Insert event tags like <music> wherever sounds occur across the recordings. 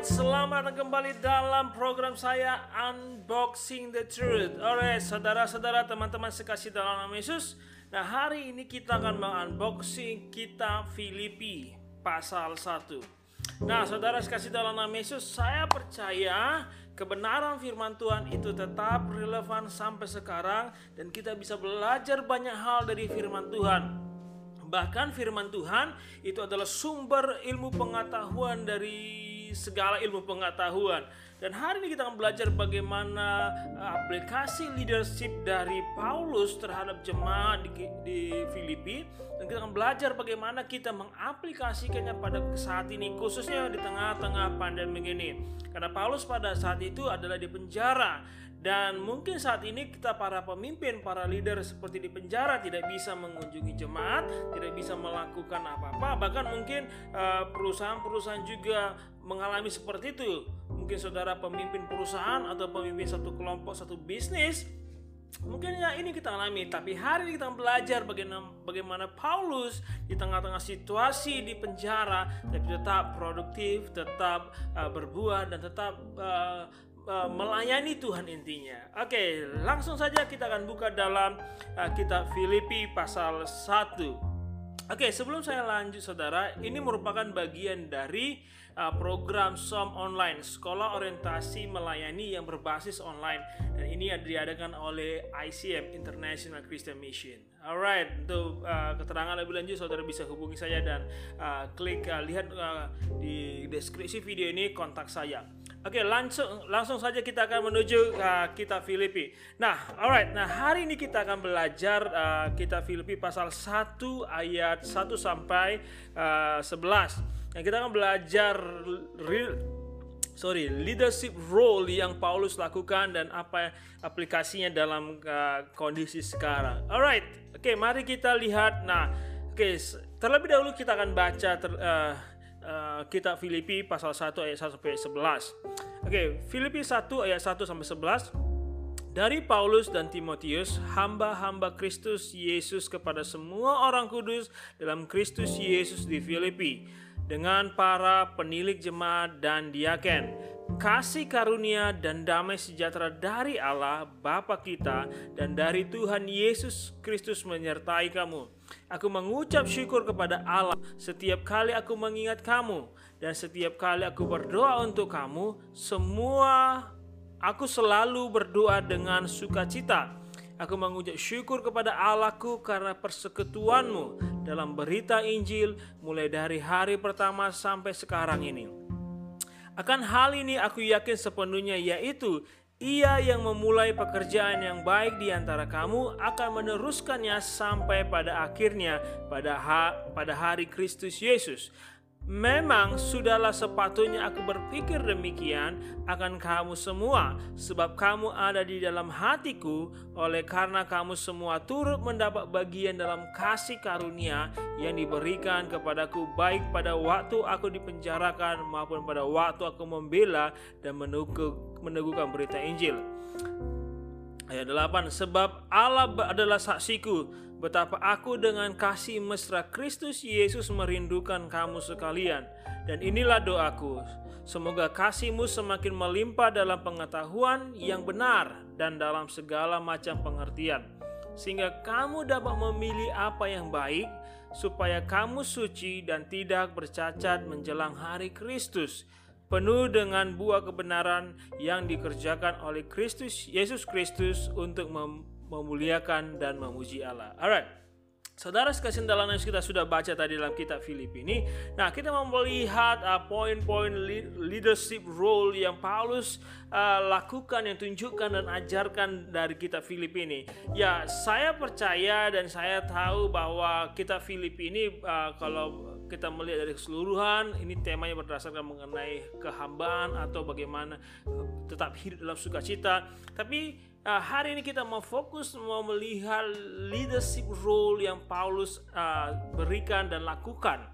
Alright, selamat kembali dalam program saya Unboxing the Truth. Alright, saudara-saudara, teman-teman sekasih dalam nama Yesus. Nah, hari ini kita akan mengunboxing kitab Filipi pasal 1. Nah, saudara sekasih dalam nama Yesus, saya percaya kebenaran firman Tuhan itu tetap relevan sampai sekarang dan kita bisa belajar banyak hal dari firman Tuhan. Bahkan firman Tuhan itu adalah sumber ilmu pengetahuan dari segala ilmu pengetahuan. Dan hari ini kita akan belajar bagaimana uh, aplikasi leadership dari Paulus terhadap jemaat di, di Filipi dan kita akan belajar bagaimana kita mengaplikasikannya pada saat ini khususnya di tengah-tengah pandemi ini. Karena Paulus pada saat itu adalah di penjara dan mungkin saat ini kita para pemimpin, para leader seperti di penjara tidak bisa mengunjungi jemaat, tidak bisa melakukan apa-apa. Bahkan mungkin uh, perusahaan-perusahaan juga mengalami seperti itu. Mungkin saudara pemimpin perusahaan atau pemimpin satu kelompok, satu bisnis Mungkin ya ini kita alami, tapi hari ini kita belajar bagaimana, bagaimana Paulus di tengah-tengah situasi di penjara, tapi tetap produktif, tetap uh, berbuah dan tetap uh, uh, melayani Tuhan intinya. Oke, langsung saja kita akan buka dalam uh, kitab Filipi pasal 1. Oke, sebelum saya lanjut saudara, ini merupakan bagian dari uh, program SOM online, Sekolah Orientasi Melayani yang berbasis online. Dan ini diadakan oleh ICM International Christian Mission. Alright, untuk uh, keterangan lebih lanjut saudara bisa hubungi saya dan uh, klik uh, lihat uh, di deskripsi video ini kontak saya. Oke, langsung langsung saja kita akan menuju uh, kitab Filipi. Nah, alright. Nah, hari ini kita akan belajar uh, kitab Filipi pasal 1 ayat 1 sampai uh, 11. Nah, kita akan belajar real sorry, leadership role yang Paulus lakukan dan apa aplikasinya dalam uh, kondisi sekarang. Alright. Oke, mari kita lihat. Nah, oke, terlebih dahulu kita akan baca ter, uh, uh, kitab Filipi pasal 1 ayat 1 sampai 11. Oke, okay, Filipi 1 ayat 1 sampai 11. Dari Paulus dan Timotius, hamba-hamba Kristus Yesus kepada semua orang kudus dalam Kristus Yesus di Filipi, dengan para penilik jemaat dan diaken. Kasih karunia dan damai sejahtera dari Allah Bapa kita dan dari Tuhan Yesus Kristus menyertai kamu. Aku mengucap syukur kepada Allah setiap kali aku mengingat kamu dan setiap kali aku berdoa untuk kamu, semua aku selalu berdoa dengan sukacita. Aku mengucap syukur kepada Allahku karena persekutuanmu dalam berita Injil mulai dari hari pertama sampai sekarang ini. Akan hal ini aku yakin sepenuhnya yaitu ia yang memulai pekerjaan yang baik di antara kamu akan meneruskannya sampai pada akhirnya pada pada hari Kristus Yesus. Memang sudahlah sepatutnya aku berpikir demikian akan kamu semua, sebab kamu ada di dalam hatiku, oleh karena kamu semua turut mendapat bagian dalam kasih karunia yang diberikan kepadaku, baik pada waktu aku dipenjarakan maupun pada waktu aku membela dan meneguhkan berita Injil. Ayat 8 Sebab Allah adalah saksiku betapa aku dengan kasih mesra Kristus Yesus merindukan kamu sekalian. Dan inilah doaku, semoga kasihmu semakin melimpah dalam pengetahuan yang benar dan dalam segala macam pengertian, sehingga kamu dapat memilih apa yang baik, supaya kamu suci dan tidak bercacat menjelang hari Kristus, penuh dengan buah kebenaran yang dikerjakan oleh Kristus Yesus Kristus untuk mem memuliakan dan memuji Allah. Alright. Saudara sekasih dalam yang kita sudah baca tadi dalam kitab Filipi ini. Nah, kita mau melihat uh, poin-poin leadership role yang Paulus uh, lakukan, yang tunjukkan dan ajarkan dari kitab Filipi ini. Ya, saya percaya dan saya tahu bahwa kitab Filipi ini uh, kalau kita melihat dari keseluruhan, ini temanya berdasarkan mengenai kehambaan atau bagaimana tetap hidup dalam sukacita. Tapi Uh, hari ini kita mau fokus mau melihat leadership role yang Paulus uh, berikan dan lakukan.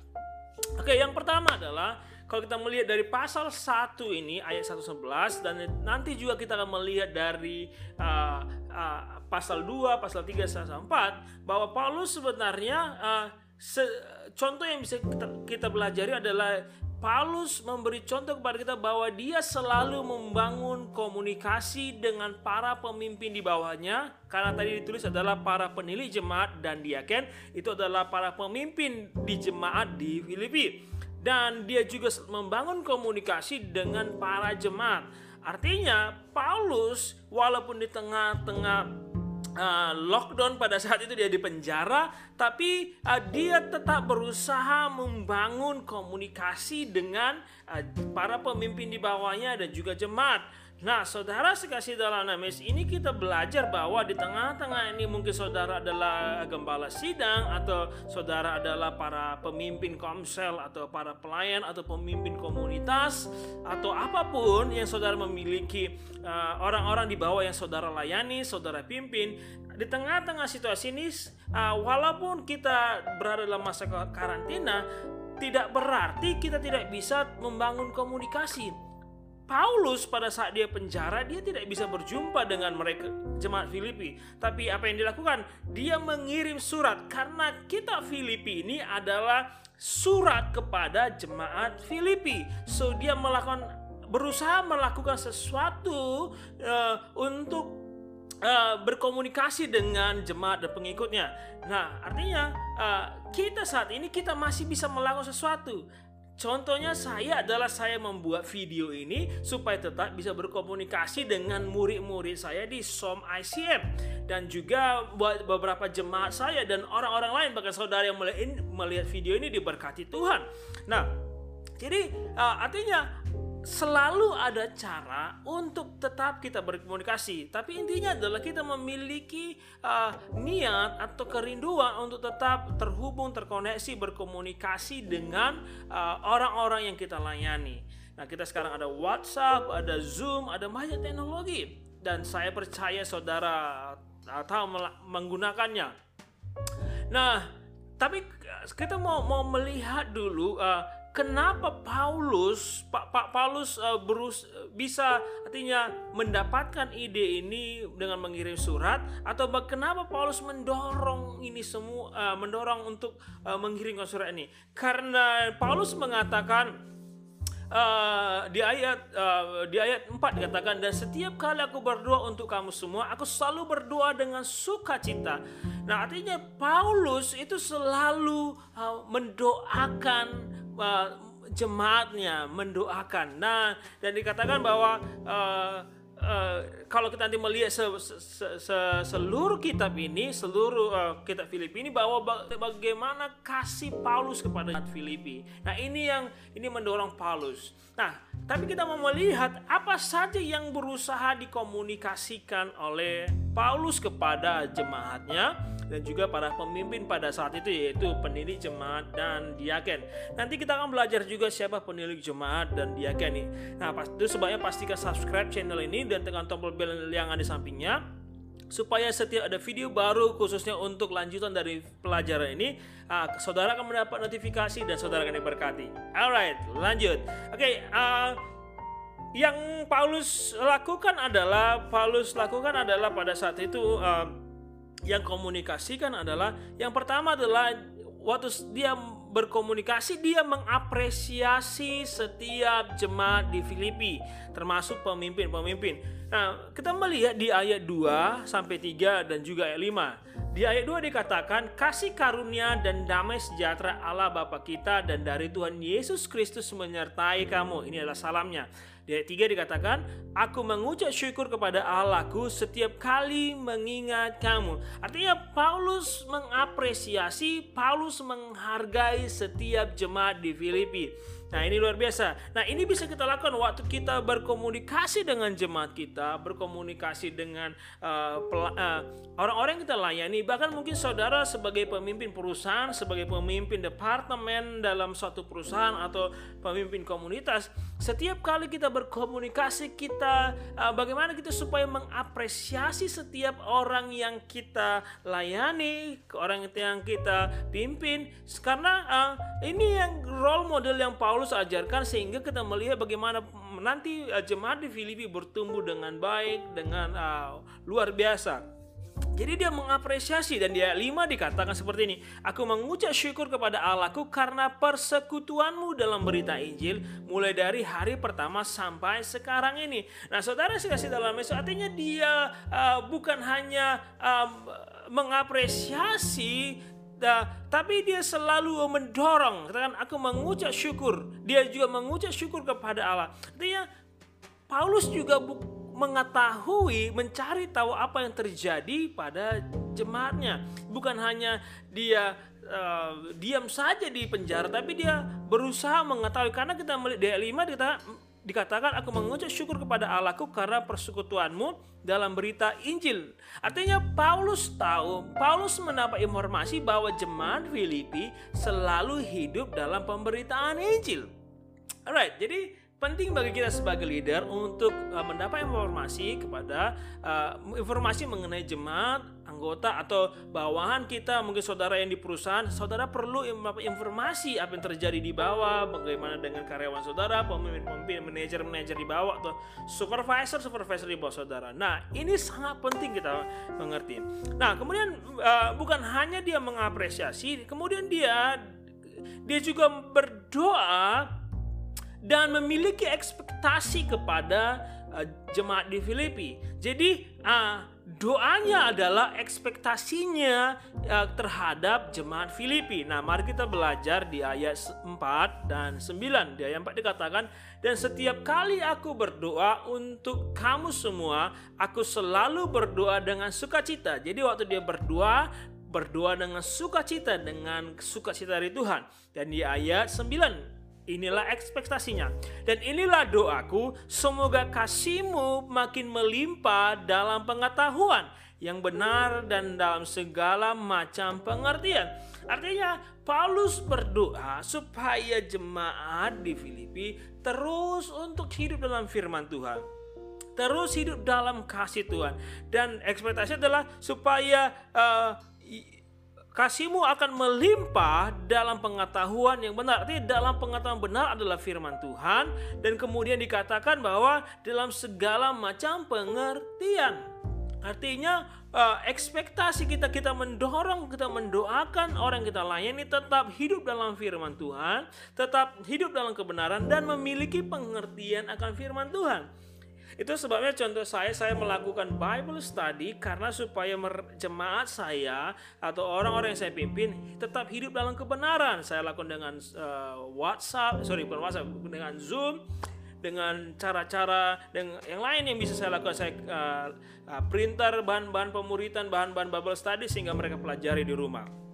Oke, yang pertama adalah kalau kita melihat dari pasal 1 ini ayat 111 dan nanti juga kita akan melihat dari uh, uh, pasal 2, pasal 3 sampai 4 bahwa Paulus sebenarnya uh, se contoh yang bisa kita, kita pelajari adalah Paulus memberi contoh kepada kita bahwa dia selalu membangun komunikasi dengan para pemimpin di bawahnya. Karena tadi ditulis adalah para penilik jemaat dan diaken itu adalah para pemimpin di jemaat di Filipi. Dan dia juga membangun komunikasi dengan para jemaat. Artinya Paulus walaupun di tengah-tengah uh, lockdown pada saat itu dia di penjara, tapi uh, dia tetap berusaha membangun komunikasi dengan uh, para pemimpin di bawahnya dan juga jemaat. Nah, saudara sekasih dalam nama Yesus, ini kita belajar bahwa di tengah-tengah ini mungkin saudara adalah gembala sidang atau saudara adalah para pemimpin komsel atau para pelayan atau pemimpin komunitas atau apa pun yang saudara memiliki uh, orang-orang di bawah yang saudara layani, saudara pimpin. Di tengah-tengah situasi ini, uh, walaupun kita berada dalam masa karantina, tidak berarti kita tidak bisa membangun komunikasi Paulus pada saat dia penjara dia tidak bisa berjumpa dengan mereka jemaat Filipi. Tapi apa yang dilakukan? Dia mengirim surat karena kita Filipi ini adalah surat kepada jemaat Filipi. So dia melakukan berusaha melakukan sesuatu uh, untuk uh, berkomunikasi dengan jemaat dan pengikutnya. Nah, artinya uh, kita saat ini kita masih bisa melakukan sesuatu Contohnya saya adalah saya membuat video ini supaya tetap bisa berkomunikasi dengan murid-murid saya di SOM ICM dan juga buat beberapa jemaat saya dan orang-orang lain bahkan saudara yang melihat video ini diberkati Tuhan. Nah, jadi uh, artinya selalu ada cara untuk tetap kita berkomunikasi. Tapi intinya adalah kita memiliki uh, niat atau kerinduan untuk tetap terhubung, terkoneksi, berkomunikasi dengan uh, orang-orang uh, yang kita layani. Nah, kita sekarang ada WhatsApp, ada Zoom, ada banyak teknologi dan saya percaya saudara uh, tahu menggunakannya. Nah, tapi kita mau mau melihat dulu uh, kenapa Paulus Pak Pak Paulus uh, berus bisa artinya mendapatkan ide ini dengan mengirim surat atau kenapa Paulus mendorong ini semua uh, mendorong untuk uh, mengirimkan surat ini karena Paulus mengatakan Uh, di ayat uh, di ayat 4 dikatakan dan setiap kali aku berdoa untuk kamu semua aku selalu berdoa dengan sukacita. Nah, artinya Paulus itu selalu uh, mendoakan uh, jemaatnya mendoakan. Nah, dan dikatakan bahwa uh, uh, kalau kita nanti melihat se, se, se, seluruh kitab ini, seluruh uh, kitab Filipi ini bahwa bagaimana kasih Paulus kepada Filipi. Nah, ini yang ini mendorong Paulus. Nah, tapi kita mau melihat apa saja yang berusaha dikomunikasikan oleh Paulus kepada jemaatnya dan juga para pemimpin pada saat itu yaitu pendiri jemaat dan diaken. Nanti kita akan belajar juga siapa penilik jemaat dan diaken nih. Nah, itu sebabnya pastikan subscribe channel ini dan tekan tombol bel yang ada di sampingnya supaya setiap ada video baru khususnya untuk lanjutan dari pelajaran ini uh, saudara akan mendapat notifikasi dan saudara akan diberkati. Alright lanjut. Oke okay, uh, yang Paulus lakukan adalah Paulus lakukan adalah pada saat itu uh, yang komunikasikan adalah yang pertama adalah waktu dia berkomunikasi dia mengapresiasi setiap jemaat di Filipi termasuk pemimpin-pemimpin. Nah, kita melihat di ayat 2 sampai 3 dan juga ayat 5. Di ayat 2 dikatakan kasih karunia dan damai sejahtera Allah Bapa kita dan dari Tuhan Yesus Kristus menyertai kamu. Ini adalah salamnya. Di ayat 3 dikatakan, Aku mengucap syukur kepada Allahku setiap kali mengingat kamu. Artinya Paulus mengapresiasi, Paulus menghargai setiap jemaat di Filipi. Nah ini luar biasa. Nah ini bisa kita lakukan waktu kita berkomunikasi dengan jemaat kita, berkomunikasi dengan uh, uh, orang-orang yang kita layani. Bahkan mungkin saudara sebagai pemimpin perusahaan, sebagai pemimpin departemen dalam suatu perusahaan atau pemimpin komunitas, setiap kali kita berkomunikasi kita uh, bagaimana kita supaya mengapresiasi setiap orang yang kita layani, orang yang kita pimpin. Karena uh, ini yang role model yang Paulus Paulus ajarkan sehingga kita melihat bagaimana nanti uh, jemaat di Filipi bertumbuh dengan baik, dengan uh, luar biasa. Jadi dia mengapresiasi dan dia lima dikatakan seperti ini. Aku mengucap syukur kepada Allahku karena persekutuanmu dalam berita Injil mulai dari hari pertama sampai sekarang ini. Nah saudara kasih dalam Yesus artinya dia uh, bukan hanya uh, mengapresiasi Da, tapi dia selalu mendorong, katakan aku mengucap syukur. Dia juga mengucap syukur kepada Allah. Artinya Paulus juga mengetahui, mencari tahu apa yang terjadi pada jemaatnya. Bukan hanya dia uh, diam saja di penjara, tapi dia berusaha mengetahui. Karena kita melihat di ayat 5 kita dikatakan aku mengucap syukur kepada Allahku karena persekutuanmu dalam berita Injil. Artinya Paulus tahu, Paulus mendapat informasi bahwa jemaat Filipi selalu hidup dalam pemberitaan Injil. Alright, jadi penting bagi kita sebagai leader untuk uh, mendapat informasi kepada uh, informasi mengenai jemaat, anggota atau bawahan kita, mungkin saudara yang di perusahaan, saudara perlu informasi apa yang terjadi di bawah, bagaimana dengan karyawan saudara, pemimpin-pemimpin, manajer-manajer di bawah atau supervisor-supervisor di bawah saudara. Nah, ini sangat penting kita mengerti. Nah, kemudian uh, bukan hanya dia mengapresiasi, kemudian dia dia juga berdoa dan memiliki ekspektasi kepada uh, jemaat di Filipi. Jadi uh, doanya adalah ekspektasinya uh, terhadap jemaat Filipi. Nah, mari kita belajar di ayat 4 dan 9. Di ayat 4 dikatakan, "Dan setiap kali aku berdoa untuk kamu semua, aku selalu berdoa dengan sukacita." Jadi waktu dia berdoa, berdoa dengan sukacita dengan sukacita dari Tuhan. Dan di ayat 9 Inilah ekspektasinya. Dan inilah doaku, semoga kasihmu makin melimpah dalam pengetahuan yang benar dan dalam segala macam pengertian. Artinya Paulus berdoa supaya jemaat di Filipi terus untuk hidup dalam firman Tuhan. Terus hidup dalam kasih Tuhan. Dan ekspektasi adalah supaya uh, kasihmu akan melimpah dalam pengetahuan yang benar. Artinya dalam pengetahuan benar adalah firman Tuhan dan kemudian dikatakan bahwa dalam segala macam pengertian. Artinya uh, ekspektasi kita kita mendorong kita mendoakan orang kita layani tetap hidup dalam firman Tuhan, tetap hidup dalam kebenaran dan memiliki pengertian akan firman Tuhan. Itu sebabnya contoh saya saya melakukan Bible study karena supaya jemaat saya atau orang-orang yang saya pimpin tetap hidup dalam kebenaran. Saya lakukan dengan uh, WhatsApp, sorry bukan WhatsApp, dengan Zoom, dengan cara-cara yang lain yang bisa saya lakukan saya uh, uh, printer bahan-bahan pemuritan, bahan-bahan Bible study sehingga mereka pelajari di rumah.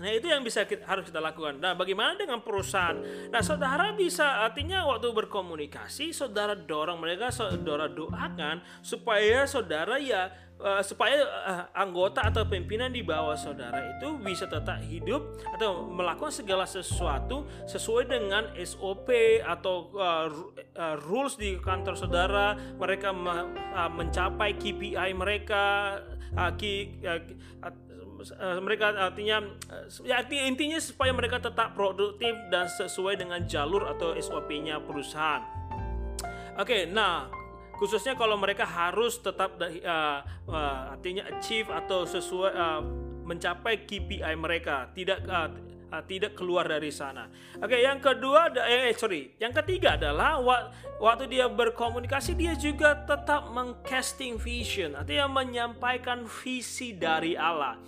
Nah itu yang bisa kita, harus kita lakukan. Nah bagaimana dengan perusahaan? Nah saudara bisa artinya waktu berkomunikasi saudara dorong mereka, saudara doakan supaya saudara ya uh, supaya uh, anggota atau pimpinan di bawah saudara itu bisa tetap hidup atau melakukan segala sesuatu sesuai dengan SOP atau uh, uh, rules di kantor saudara. Mereka uh, mencapai KPI mereka, uh, ki, uh, uh, mereka artinya uh, ya artinya intinya supaya mereka tetap produktif dan sesuai dengan jalur atau SOP-nya perusahaan. Oke, okay, nah khususnya kalau mereka harus tetap uh, uh, artinya achieve atau sesuai uh, mencapai KPI mereka, tidak uh, uh, tidak keluar dari sana. Oke, yang kedua eh, eh sorry, yang ketiga adalah waktu dia berkomunikasi dia juga tetap mengcasting vision, artinya menyampaikan visi dari Allah.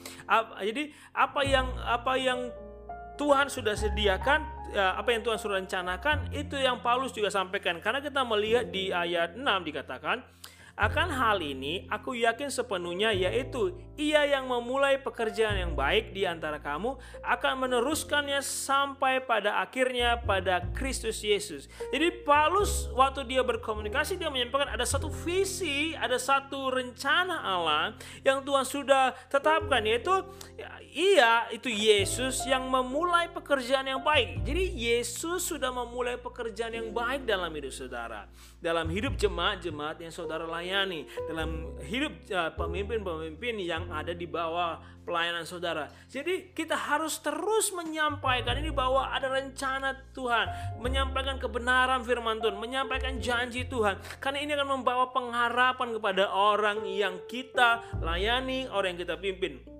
Jadi apa yang apa yang Tuhan sudah sediakan ya, apa yang Tuhan sudah rencanakan itu yang Paulus juga sampaikan karena kita melihat di ayat 6 dikatakan akan hal ini aku yakin sepenuhnya yaitu ia yang memulai pekerjaan yang baik di antara kamu akan meneruskannya sampai pada akhirnya pada Kristus Yesus. Jadi Paulus waktu dia berkomunikasi dia menyampaikan ada satu visi, ada satu rencana Allah yang Tuhan sudah tetapkan yaitu ia itu Yesus yang memulai pekerjaan yang baik. Jadi Yesus sudah memulai pekerjaan yang baik dalam hidup saudara, dalam hidup jemaat-jemaat yang saudara layani, dalam hidup pemimpin-pemimpin yang yang ada di bawah pelayanan saudara. Jadi kita harus terus menyampaikan ini bahwa ada rencana Tuhan, menyampaikan kebenaran firman Tuhan, menyampaikan janji Tuhan. Karena ini akan membawa pengharapan kepada orang yang kita layani, orang yang kita pimpin.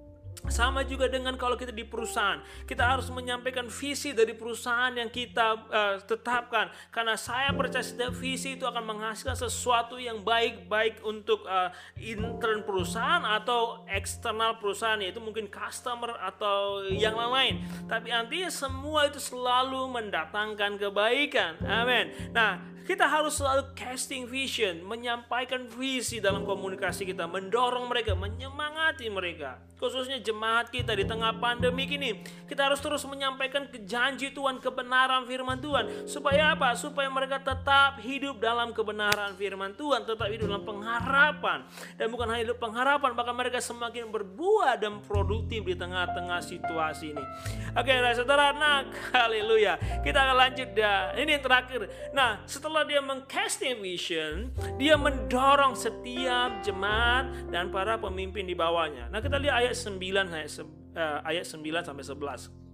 Sama juga dengan kalau kita di perusahaan, kita harus menyampaikan visi dari perusahaan yang kita uh, tetapkan. Karena saya percaya setiap visi itu akan menghasilkan sesuatu yang baik baik untuk uh, intern perusahaan atau eksternal perusahaan yaitu mungkin customer atau yang lain-lain. Tapi artinya semua itu selalu mendatangkan kebaikan. Amin. Nah, kita harus selalu casting vision, menyampaikan visi dalam komunikasi kita, mendorong mereka, menyemangati mereka. Khususnya jemaat kita di tengah pandemi ini, kita harus terus menyampaikan janji Tuhan, kebenaran firman Tuhan. Supaya apa? Supaya mereka tetap hidup dalam kebenaran firman Tuhan, tetap hidup dalam pengharapan. Dan bukan hanya hidup pengharapan, bahkan mereka semakin berbuah dan produktif di tengah-tengah situasi ini. Oke, saudara, nah, <laughs> haleluya. Kita akan lanjut ya. Ini yang terakhir. Nah, setelah setelah dia mengcasting vision, dia mendorong setiap jemaat dan para pemimpin di bawahnya. Nah, kita lihat ayat 9 ayat 9 eh, sampai 11.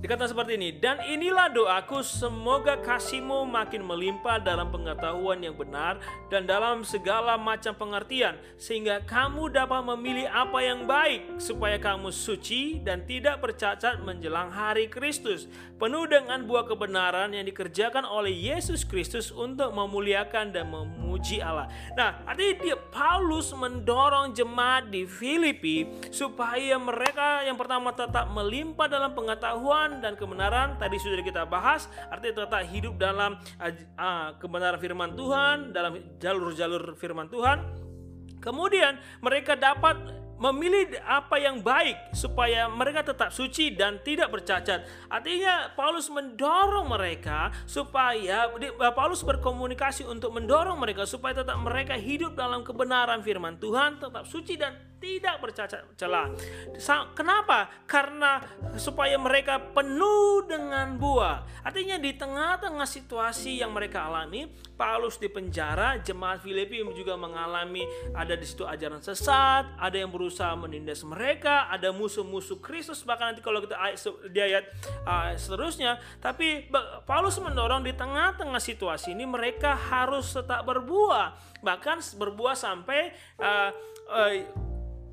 Dikatakan seperti ini, dan inilah doaku semoga kasihmu makin melimpah dalam pengetahuan yang benar dan dalam segala macam pengertian sehingga kamu dapat memilih apa yang baik supaya kamu suci dan tidak bercacat menjelang hari Kristus penuh dengan buah kebenaran yang dikerjakan oleh Yesus Kristus untuk memuliakan dan memuji Allah. Nah, artinya dia Paulus mendorong jemaat di Filipi supaya mereka yang pertama tetap melimpah dalam pengetahuan dan kebenaran tadi sudah kita bahas artinya tetap hidup dalam uh, kebenaran firman Tuhan dalam jalur-jalur firman Tuhan kemudian mereka dapat memilih apa yang baik supaya mereka tetap suci dan tidak bercacat. Artinya Paulus mendorong mereka supaya Paulus berkomunikasi untuk mendorong mereka supaya tetap mereka hidup dalam kebenaran firman Tuhan, tetap suci dan tidak bercacat celah. Kenapa? Karena supaya mereka penuh dengan buah. Artinya di tengah-tengah situasi yang mereka alami, Paulus di penjara, jemaat Filipi juga mengalami ada di situ ajaran sesat, ada yang berusaha menindas mereka, ada musuh-musuh Kristus bahkan nanti kalau kita di ayat uh, seterusnya, tapi Paulus mendorong di tengah-tengah situasi ini mereka harus tetap berbuah, bahkan berbuah sampai uh,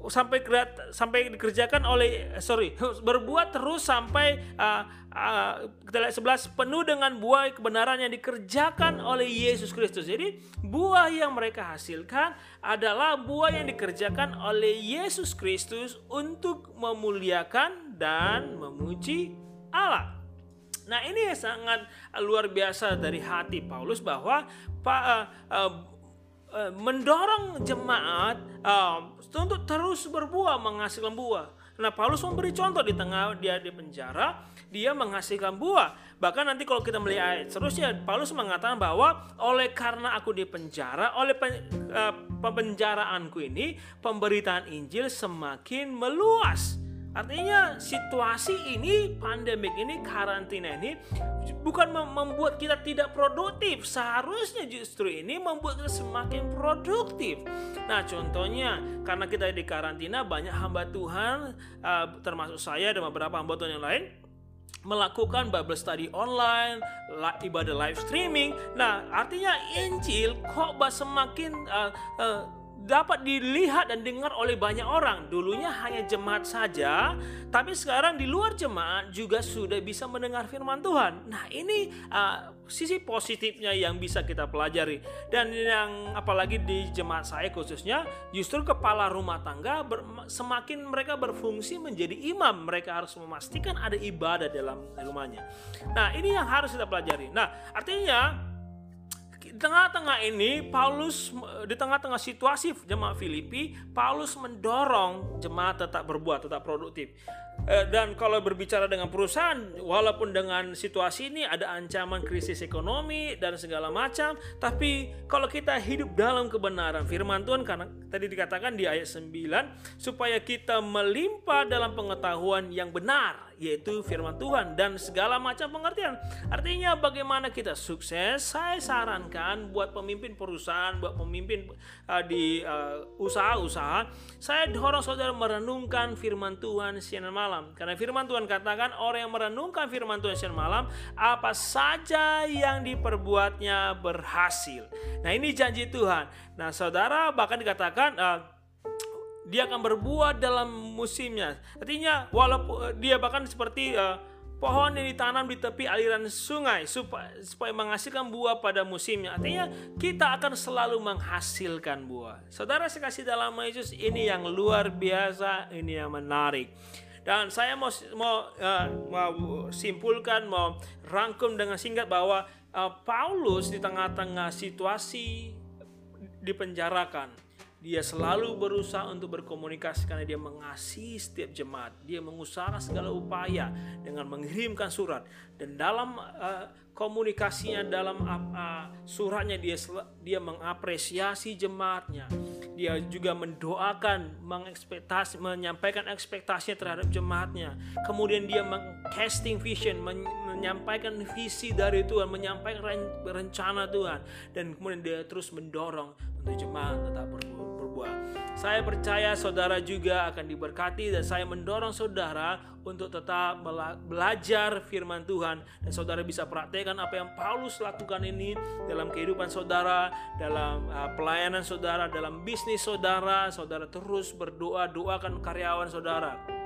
sampai sampai dikerjakan oleh sorry <laughs> berbuat terus sampai uh, uh, kita lihat 11 penuh dengan buah kebenaran yang dikerjakan oleh Yesus Kristus. Jadi buah yang mereka hasilkan adalah buah yang dikerjakan oleh Yesus Kristus untuk memuliakan dan memuji Allah. Nah ini sangat luar biasa dari hati Paulus bahwa uh, uh, mendorong jemaat uh, untuk terus berbuah menghasilkan buah. Nah Paulus memberi contoh di tengah dia di penjara, dia menghasilkan buah. Bahkan nanti kalau kita melihat ayat seterusnya, Paulus mengatakan bahwa oleh karena aku di penjara, oleh pen, uh, pembenjaraanku ini, pemberitaan Injil semakin meluas. Artinya situasi ini, pandemik ini, karantina ini bukan membuat kita tidak produktif. Seharusnya justru ini membuat kita semakin produktif. Nah contohnya karena kita di karantina banyak hamba Tuhan uh, termasuk saya dan beberapa hamba Tuhan yang lain melakukan Bible study online, ibadah live streaming. Nah, artinya Injil kok semakin uh, uh, dapat dilihat dan dengar oleh banyak orang. Dulunya hanya jemaat saja, tapi sekarang di luar jemaat juga sudah bisa mendengar firman Tuhan. Nah, ini uh, sisi positifnya yang bisa kita pelajari. Dan yang apalagi di jemaat saya khususnya, justru kepala rumah tangga ber, semakin mereka berfungsi menjadi imam, mereka harus memastikan ada ibadah dalam rumahnya. Nah, ini yang harus kita pelajari. Nah, artinya tengah-tengah ini Paulus di tengah-tengah situasi jemaat Filipi, Paulus mendorong jemaat tetap berbuat, tetap produktif. Eh, dan kalau berbicara dengan perusahaan, walaupun dengan situasi ini ada ancaman krisis ekonomi dan segala macam, tapi kalau kita hidup dalam kebenaran firman Tuhan karena tadi dikatakan di ayat 9 supaya kita melimpah dalam pengetahuan yang benar yaitu firman Tuhan dan segala macam pengertian. Artinya bagaimana kita sukses? Saya sarankan buat pemimpin perusahaan, buat pemimpin uh, di usaha-usaha, saya dorong saudara merenungkan firman Tuhan siang malam. Karena firman Tuhan katakan orang yang merenungkan firman Tuhan siang malam, apa saja yang diperbuatnya berhasil. Nah ini janji Tuhan. Nah saudara bahkan dikatakan uh, dia akan berbuah dalam musimnya. Artinya walaupun dia bahkan seperti uh, pohon yang ditanam di tepi aliran sungai supaya, supaya menghasilkan buah pada musimnya. Artinya kita akan selalu menghasilkan buah. Saudara saya kasih dalam Yesus ini yang luar biasa, ini yang menarik. Dan saya mau mau, uh, mau simpulkan, mau rangkum dengan singkat bahwa uh, Paulus di tengah-tengah situasi dipenjarakan dia selalu berusaha untuk berkomunikasi karena dia mengasihi setiap jemaat. Dia mengusahakan segala upaya dengan mengirimkan surat dan dalam uh, komunikasinya dalam uh, suratnya dia dia mengapresiasi jemaatnya. Dia juga mendoakan, mengekspektasi, menyampaikan ekspektasinya terhadap jemaatnya. Kemudian dia mengcasting vision, menyampaikan visi dari Tuhan, menyampaikan rencana Tuhan dan kemudian dia terus mendorong untuk jemaat tetap berbuat. Saya percaya saudara juga akan diberkati dan saya mendorong saudara untuk tetap belajar firman Tuhan dan saudara bisa praktekkan apa yang Paulus lakukan ini dalam kehidupan saudara, dalam uh, pelayanan saudara, dalam bisnis saudara. Saudara terus berdoa, doakan karyawan saudara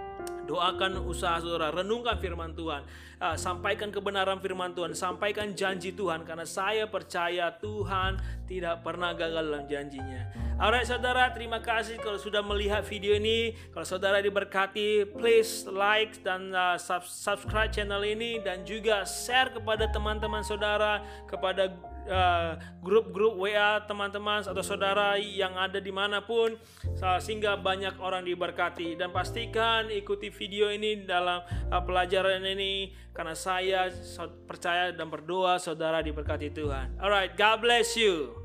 Doakan usaha saudara, renungkan firman Tuhan, uh, sampaikan kebenaran firman Tuhan, sampaikan janji Tuhan karena saya percaya Tuhan tidak pernah gagal dalam janjinya. Alright saudara, terima kasih kalau sudah melihat video ini. Kalau saudara diberkati, please like dan uh, subscribe channel ini dan juga share kepada teman-teman saudara, kepada Uh, grup-grup uh, WA teman-teman atau saudara yang ada di mana pun sehingga banyak orang diberkati dan pastikan ikuti video ini dalam uh, pelajaran ini karena saya percaya dan berdoa saudara diberkati Tuhan. Alright, God bless you.